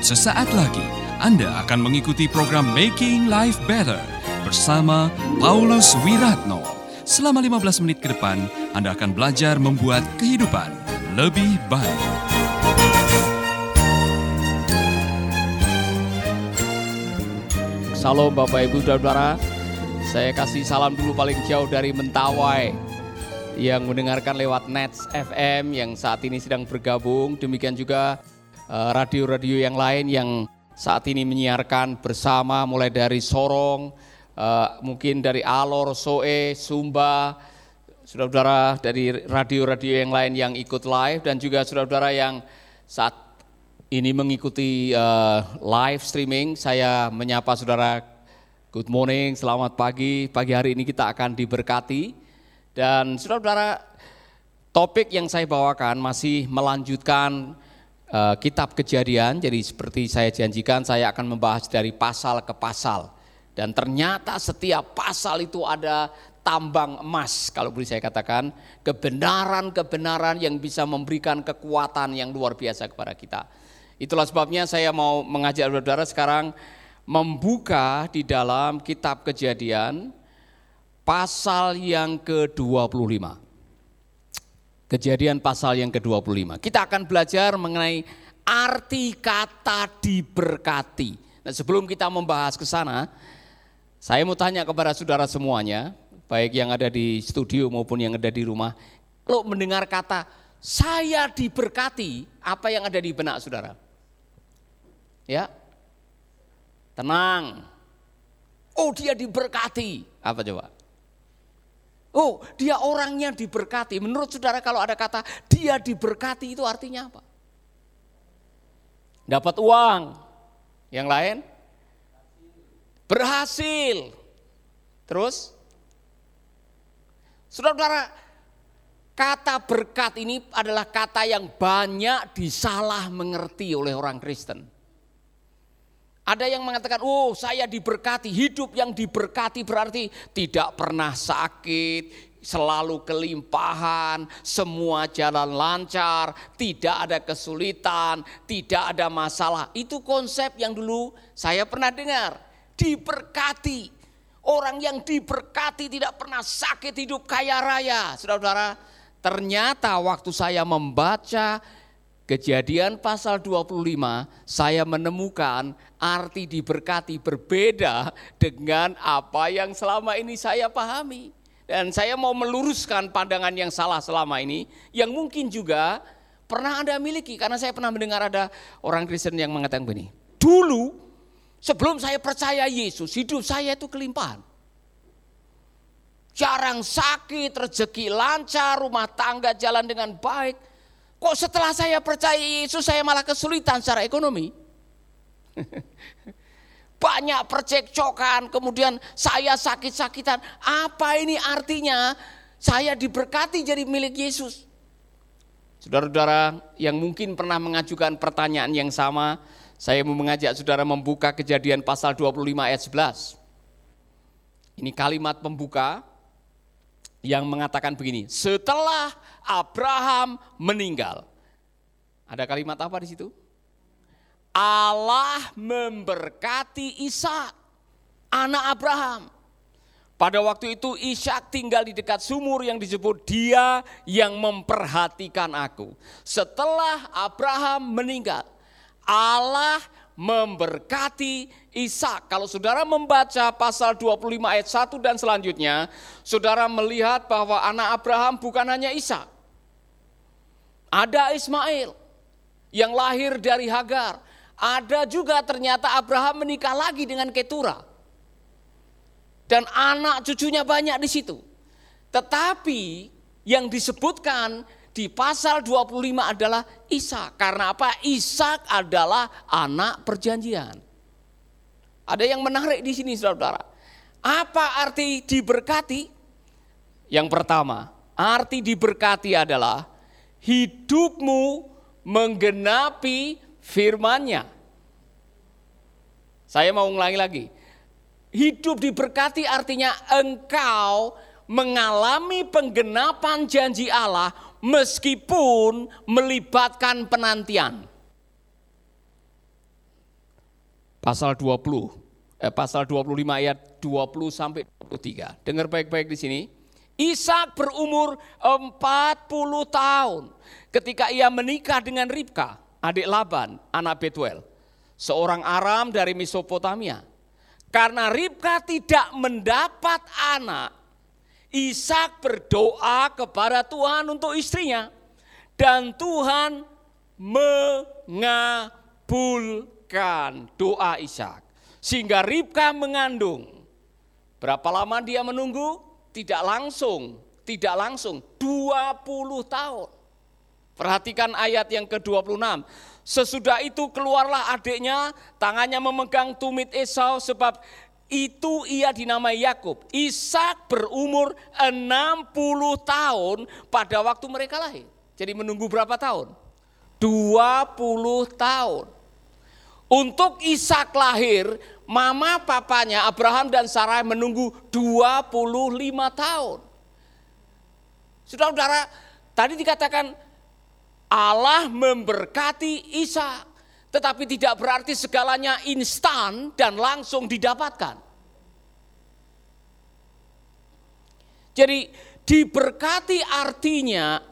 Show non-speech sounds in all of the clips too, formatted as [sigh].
Sesaat lagi Anda akan mengikuti program Making Life Better bersama Paulus Wiratno. Selama 15 menit ke depan, Anda akan belajar membuat kehidupan lebih baik. Salam Bapak Ibu Saudara. Saya kasih salam dulu paling jauh dari Mentawai yang mendengarkan lewat Nets FM yang saat ini sedang bergabung. Demikian juga radio-radio yang lain yang saat ini menyiarkan bersama mulai dari Sorong, eh, mungkin dari Alor, Soe, Sumba, saudara-saudara dari radio-radio yang lain yang ikut live dan juga saudara-saudara yang saat ini mengikuti uh, live streaming. Saya menyapa saudara, good morning, selamat pagi. Pagi hari ini kita akan diberkati. Dan saudara-saudara, topik yang saya bawakan masih melanjutkan uh, kitab kejadian. Jadi seperti saya janjikan, saya akan membahas dari pasal ke pasal. Dan ternyata setiap pasal itu ada tambang emas, kalau boleh saya katakan, kebenaran-kebenaran yang bisa memberikan kekuatan yang luar biasa kepada kita. Itulah sebabnya saya mau mengajak saudara sekarang membuka di dalam kitab kejadian pasal yang ke-25. Kejadian pasal yang ke-25. Kita akan belajar mengenai arti kata diberkati. Nah, sebelum kita membahas ke sana, saya mau tanya kepada saudara semuanya, baik yang ada di studio maupun yang ada di rumah, kalau mendengar kata saya diberkati, apa yang ada di benak saudara? Ya. Tenang. Oh, dia diberkati. Apa coba? Oh, dia orangnya diberkati. Menurut saudara kalau ada kata dia diberkati itu artinya apa? Dapat uang. Yang lain? Berhasil. Terus? Saudara-saudara, kata berkat ini adalah kata yang banyak disalah mengerti oleh orang Kristen. Ada yang mengatakan, oh saya diberkati, hidup yang diberkati berarti tidak pernah sakit, selalu kelimpahan, semua jalan lancar, tidak ada kesulitan, tidak ada masalah. Itu konsep yang dulu saya pernah dengar, diberkati. Orang yang diberkati tidak pernah sakit hidup kaya raya. Saudara-saudara, ternyata waktu saya membaca Kejadian pasal 25 saya menemukan arti diberkati berbeda dengan apa yang selama ini saya pahami. Dan saya mau meluruskan pandangan yang salah selama ini yang mungkin juga pernah Anda miliki karena saya pernah mendengar ada orang Kristen yang mengatakan begini. Dulu sebelum saya percaya Yesus, hidup saya itu kelimpahan. Jarang sakit, rezeki lancar, rumah tangga jalan dengan baik Kok setelah saya percaya Yesus saya malah kesulitan secara ekonomi? [laughs] Banyak percekcokan, kemudian saya sakit-sakitan. Apa ini artinya? Saya diberkati jadi milik Yesus. Saudara-saudara yang mungkin pernah mengajukan pertanyaan yang sama, saya mau mengajak saudara membuka kejadian pasal 25 ayat 11. Ini kalimat pembuka yang mengatakan begini, setelah Abraham meninggal. Ada kalimat apa di situ? Allah memberkati Ishak, anak Abraham. Pada waktu itu Ishak tinggal di dekat sumur yang disebut dia yang memperhatikan aku. Setelah Abraham meninggal, Allah memberkati Ishak. Kalau saudara membaca pasal 25 ayat 1 dan selanjutnya, saudara melihat bahwa anak Abraham bukan hanya Ishak. Ada Ismail yang lahir dari Hagar. Ada juga ternyata Abraham menikah lagi dengan Ketura. Dan anak cucunya banyak di situ. Tetapi yang disebutkan di pasal 25 adalah Ishak. Karena apa? Ishak adalah anak perjanjian. Ada yang menarik di sini saudara-saudara. Apa arti diberkati? Yang pertama, arti diberkati adalah hidupmu menggenapi firmannya. Saya mau ulangi lagi. Hidup diberkati artinya engkau mengalami penggenapan janji Allah meskipun melibatkan penantian. pasal 20 eh, pasal 25 ayat 20 sampai 23. Dengar baik-baik di sini. Ishak berumur 40 tahun ketika ia menikah dengan Ribka, adik Laban, anak Betuel, seorang Aram dari Mesopotamia. Karena Ribka tidak mendapat anak, Ishak berdoa kepada Tuhan untuk istrinya. Dan Tuhan mengabulkan doa Ishak. Sehingga Ribka mengandung. Berapa lama dia menunggu? Tidak langsung, tidak langsung 20 tahun. Perhatikan ayat yang ke-26. Sesudah itu keluarlah adiknya, tangannya memegang tumit Esau sebab itu ia dinamai Yakub. Ishak berumur 60 tahun pada waktu mereka lahir. Jadi menunggu berapa tahun? 20 tahun. Untuk Ishak lahir, mama papanya Abraham dan Sarah menunggu 25 tahun. Saudara-saudara, tadi dikatakan Allah memberkati Ishak, tetapi tidak berarti segalanya instan dan langsung didapatkan. Jadi diberkati artinya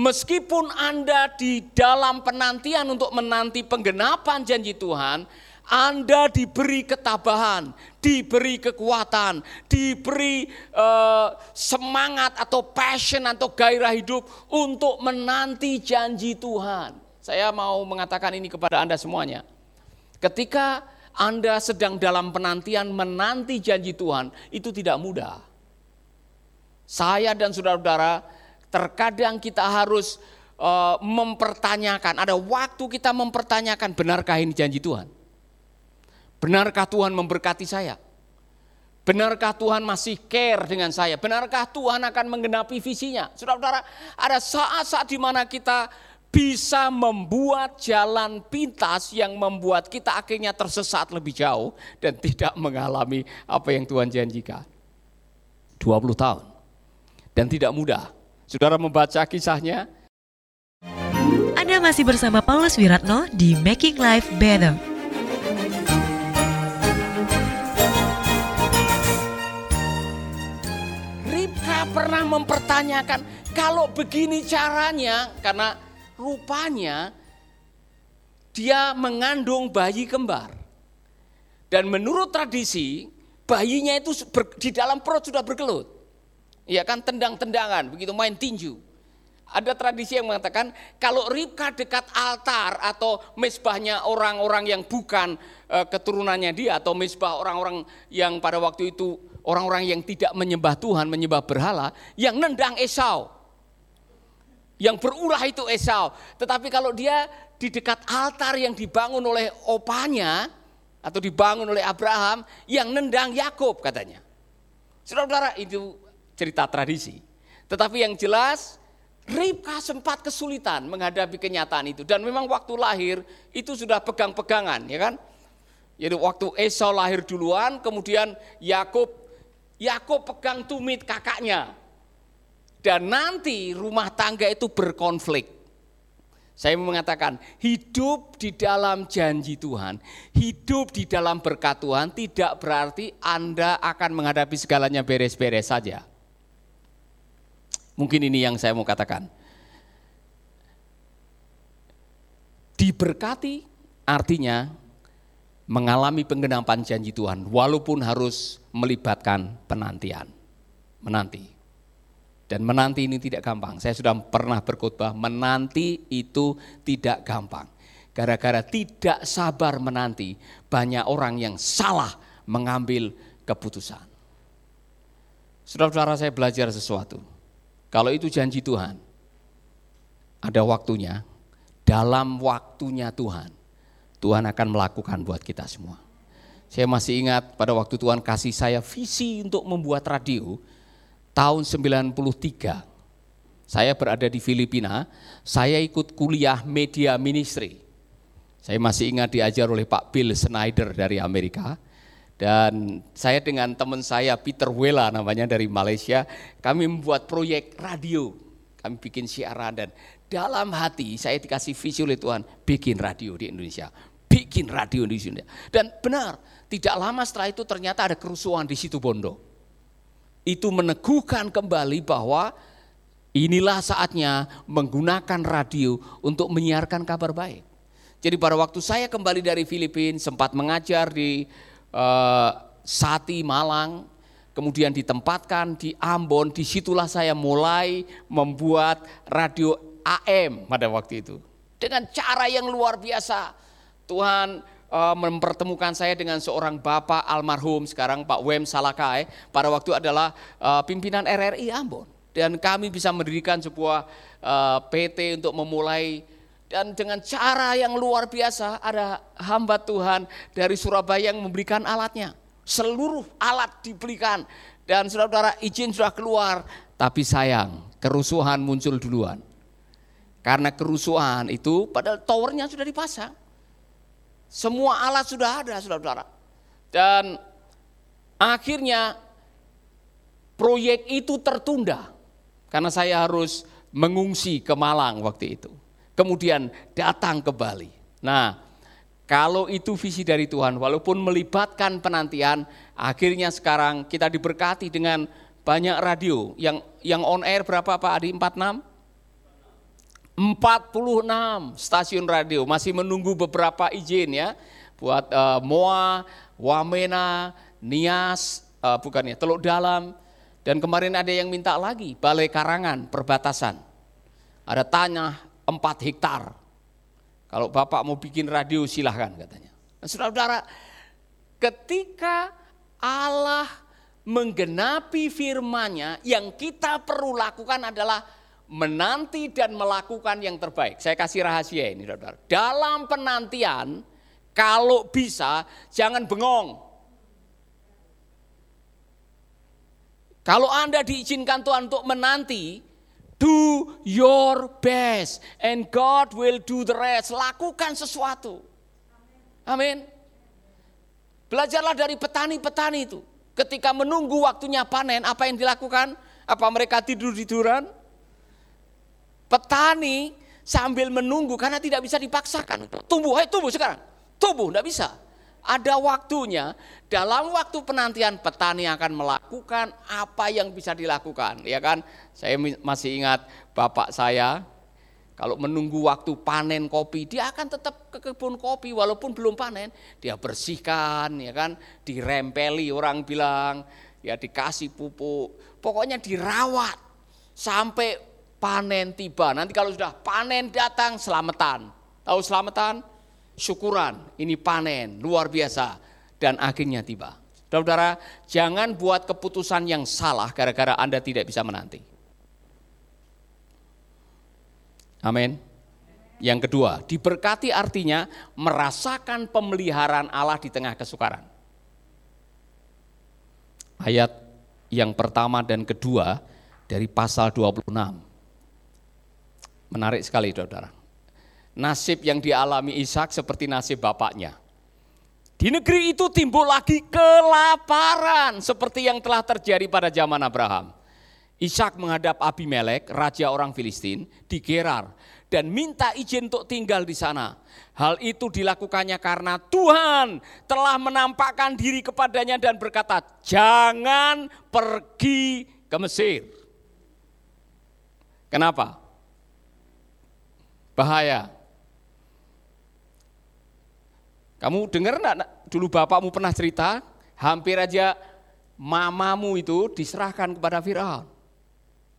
Meskipun Anda di dalam penantian untuk menanti penggenapan janji Tuhan, Anda diberi ketabahan, diberi kekuatan, diberi uh, semangat atau passion atau gairah hidup untuk menanti janji Tuhan. Saya mau mengatakan ini kepada Anda semuanya. Ketika Anda sedang dalam penantian menanti janji Tuhan, itu tidak mudah. Saya dan saudara-saudara Terkadang kita harus uh, mempertanyakan, ada waktu kita mempertanyakan benarkah ini janji Tuhan? Benarkah Tuhan memberkati saya? Benarkah Tuhan masih care dengan saya? Benarkah Tuhan akan menggenapi visinya? Saudara-saudara, ada saat-saat di mana kita bisa membuat jalan pintas yang membuat kita akhirnya tersesat lebih jauh dan [laughs] tidak mengalami apa yang Tuhan janjikan. 20 tahun. Dan tidak mudah. Saudara membaca kisahnya. Anda masih bersama Paulus Wiratno di Making Life Better. Ribka pernah mempertanyakan kalau begini caranya karena rupanya dia mengandung bayi kembar. Dan menurut tradisi bayinya itu di dalam perut sudah berkelut. Ya kan tendang-tendangan, begitu main tinju. Ada tradisi yang mengatakan kalau Ribka dekat altar atau mesbahnya orang-orang yang bukan e, keturunannya dia atau mesbah orang-orang yang pada waktu itu orang-orang yang tidak menyembah Tuhan, menyembah berhala, yang nendang Esau. Yang berulah itu Esau. Tetapi kalau dia di dekat altar yang dibangun oleh opanya atau dibangun oleh Abraham, yang nendang Yakub katanya. Saudara-saudara itu cerita tradisi. Tetapi yang jelas Ribka sempat kesulitan menghadapi kenyataan itu dan memang waktu lahir itu sudah pegang-pegangan ya kan. Jadi waktu Esau lahir duluan kemudian Yakub Yakub pegang tumit kakaknya. Dan nanti rumah tangga itu berkonflik. Saya mengatakan hidup di dalam janji Tuhan, hidup di dalam berkat Tuhan tidak berarti Anda akan menghadapi segalanya beres-beres saja. Mungkin ini yang saya mau katakan. Diberkati artinya mengalami penggenapan janji Tuhan walaupun harus melibatkan penantian. Menanti. Dan menanti ini tidak gampang. Saya sudah pernah berkhotbah, menanti itu tidak gampang. Gara-gara tidak sabar menanti, banyak orang yang salah mengambil keputusan. Saudara-saudara saya belajar sesuatu kalau itu janji Tuhan, ada waktunya, dalam waktunya Tuhan, Tuhan akan melakukan buat kita semua. Saya masih ingat pada waktu Tuhan kasih saya visi untuk membuat radio tahun 93. Saya berada di Filipina, saya ikut kuliah media ministry. Saya masih ingat diajar oleh Pak Bill Snyder dari Amerika dan saya dengan teman saya Peter Wela namanya dari Malaysia, kami membuat proyek radio. Kami bikin siaran dan dalam hati saya dikasih visi oleh Tuhan bikin radio di Indonesia. bikin radio di sini. Dan benar, tidak lama setelah itu ternyata ada kerusuhan di situ Bondo. Itu meneguhkan kembali bahwa inilah saatnya menggunakan radio untuk menyiarkan kabar baik. Jadi pada waktu saya kembali dari Filipina sempat mengajar di uh, Sati Malang, kemudian ditempatkan di Ambon, di situlah saya mulai membuat radio AM pada waktu itu. Dengan cara yang luar biasa, Tuhan uh, mempertemukan saya dengan seorang bapak almarhum sekarang Pak Wem Salakai pada waktu adalah uh, pimpinan RRI Ambon. Dan kami bisa mendirikan sebuah uh, PT untuk memulai dan dengan cara yang luar biasa ada hamba Tuhan dari Surabaya yang memberikan alatnya. Seluruh alat dibelikan dan saudara-saudara izin sudah keluar. Tapi sayang kerusuhan muncul duluan. Karena kerusuhan itu padahal towernya sudah dipasang semua alat sudah ada saudara-saudara dan akhirnya proyek itu tertunda karena saya harus mengungsi ke Malang waktu itu kemudian datang ke Bali nah kalau itu visi dari Tuhan, walaupun melibatkan penantian, akhirnya sekarang kita diberkati dengan banyak radio yang yang on air berapa Pak Adi? 46? 46 stasiun radio masih menunggu beberapa izin ya buat uh, MOA, Wamena, Nias, uh, bukan ya, Teluk Dalam dan kemarin ada yang minta lagi Balai Karangan perbatasan. Ada tanah 4 hektar kalau Bapak mau bikin radio silahkan katanya. Nah, saudara-saudara, ketika Allah menggenapi firman-Nya, yang kita perlu lakukan adalah menanti dan melakukan yang terbaik. Saya kasih rahasia ini, saudara. Dalam penantian, kalau bisa jangan bengong. Kalau Anda diizinkan Tuhan untuk menanti, Do your best and God will do the rest. Lakukan sesuatu. Amin. Belajarlah dari petani-petani itu. Ketika menunggu waktunya panen, apa yang dilakukan? Apa mereka tidur-tiduran? Petani sambil menunggu karena tidak bisa dipaksakan. Tumbuh, hai tumbuh sekarang. Tumbuh, tidak bisa. Ada waktunya. Dalam waktu penantian petani akan melakukan apa yang bisa dilakukan. Ya kan? Saya masih ingat bapak saya kalau menunggu waktu panen kopi dia akan tetap ke kebun kopi. Walaupun belum panen dia bersihkan ya kan? Dirempeli orang bilang. Ya dikasih pupuk. Pokoknya dirawat. Sampai panen tiba nanti kalau sudah panen datang selamatan tahu selamatan syukuran, ini panen, luar biasa. Dan akhirnya tiba. Saudara, jangan buat keputusan yang salah gara-gara Anda tidak bisa menanti. Amin. Yang kedua, diberkati artinya merasakan pemeliharaan Allah di tengah kesukaran. Ayat yang pertama dan kedua dari pasal 26. Menarik sekali saudara nasib yang dialami Ishak seperti nasib bapaknya. Di negeri itu timbul lagi kelaparan seperti yang telah terjadi pada zaman Abraham. Ishak menghadap Abimelek, raja orang Filistin, di Gerar dan minta izin untuk tinggal di sana. Hal itu dilakukannya karena Tuhan telah menampakkan diri kepadanya dan berkata, "Jangan pergi ke Mesir." Kenapa? Bahaya. Kamu dengar enggak dulu bapakmu pernah cerita, hampir aja mamamu itu diserahkan kepada Firaun.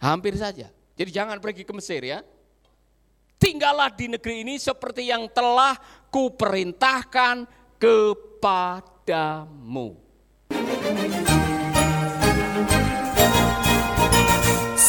Hampir saja. Jadi jangan pergi ke Mesir ya. Tinggallah di negeri ini seperti yang telah kuperintahkan kepadamu.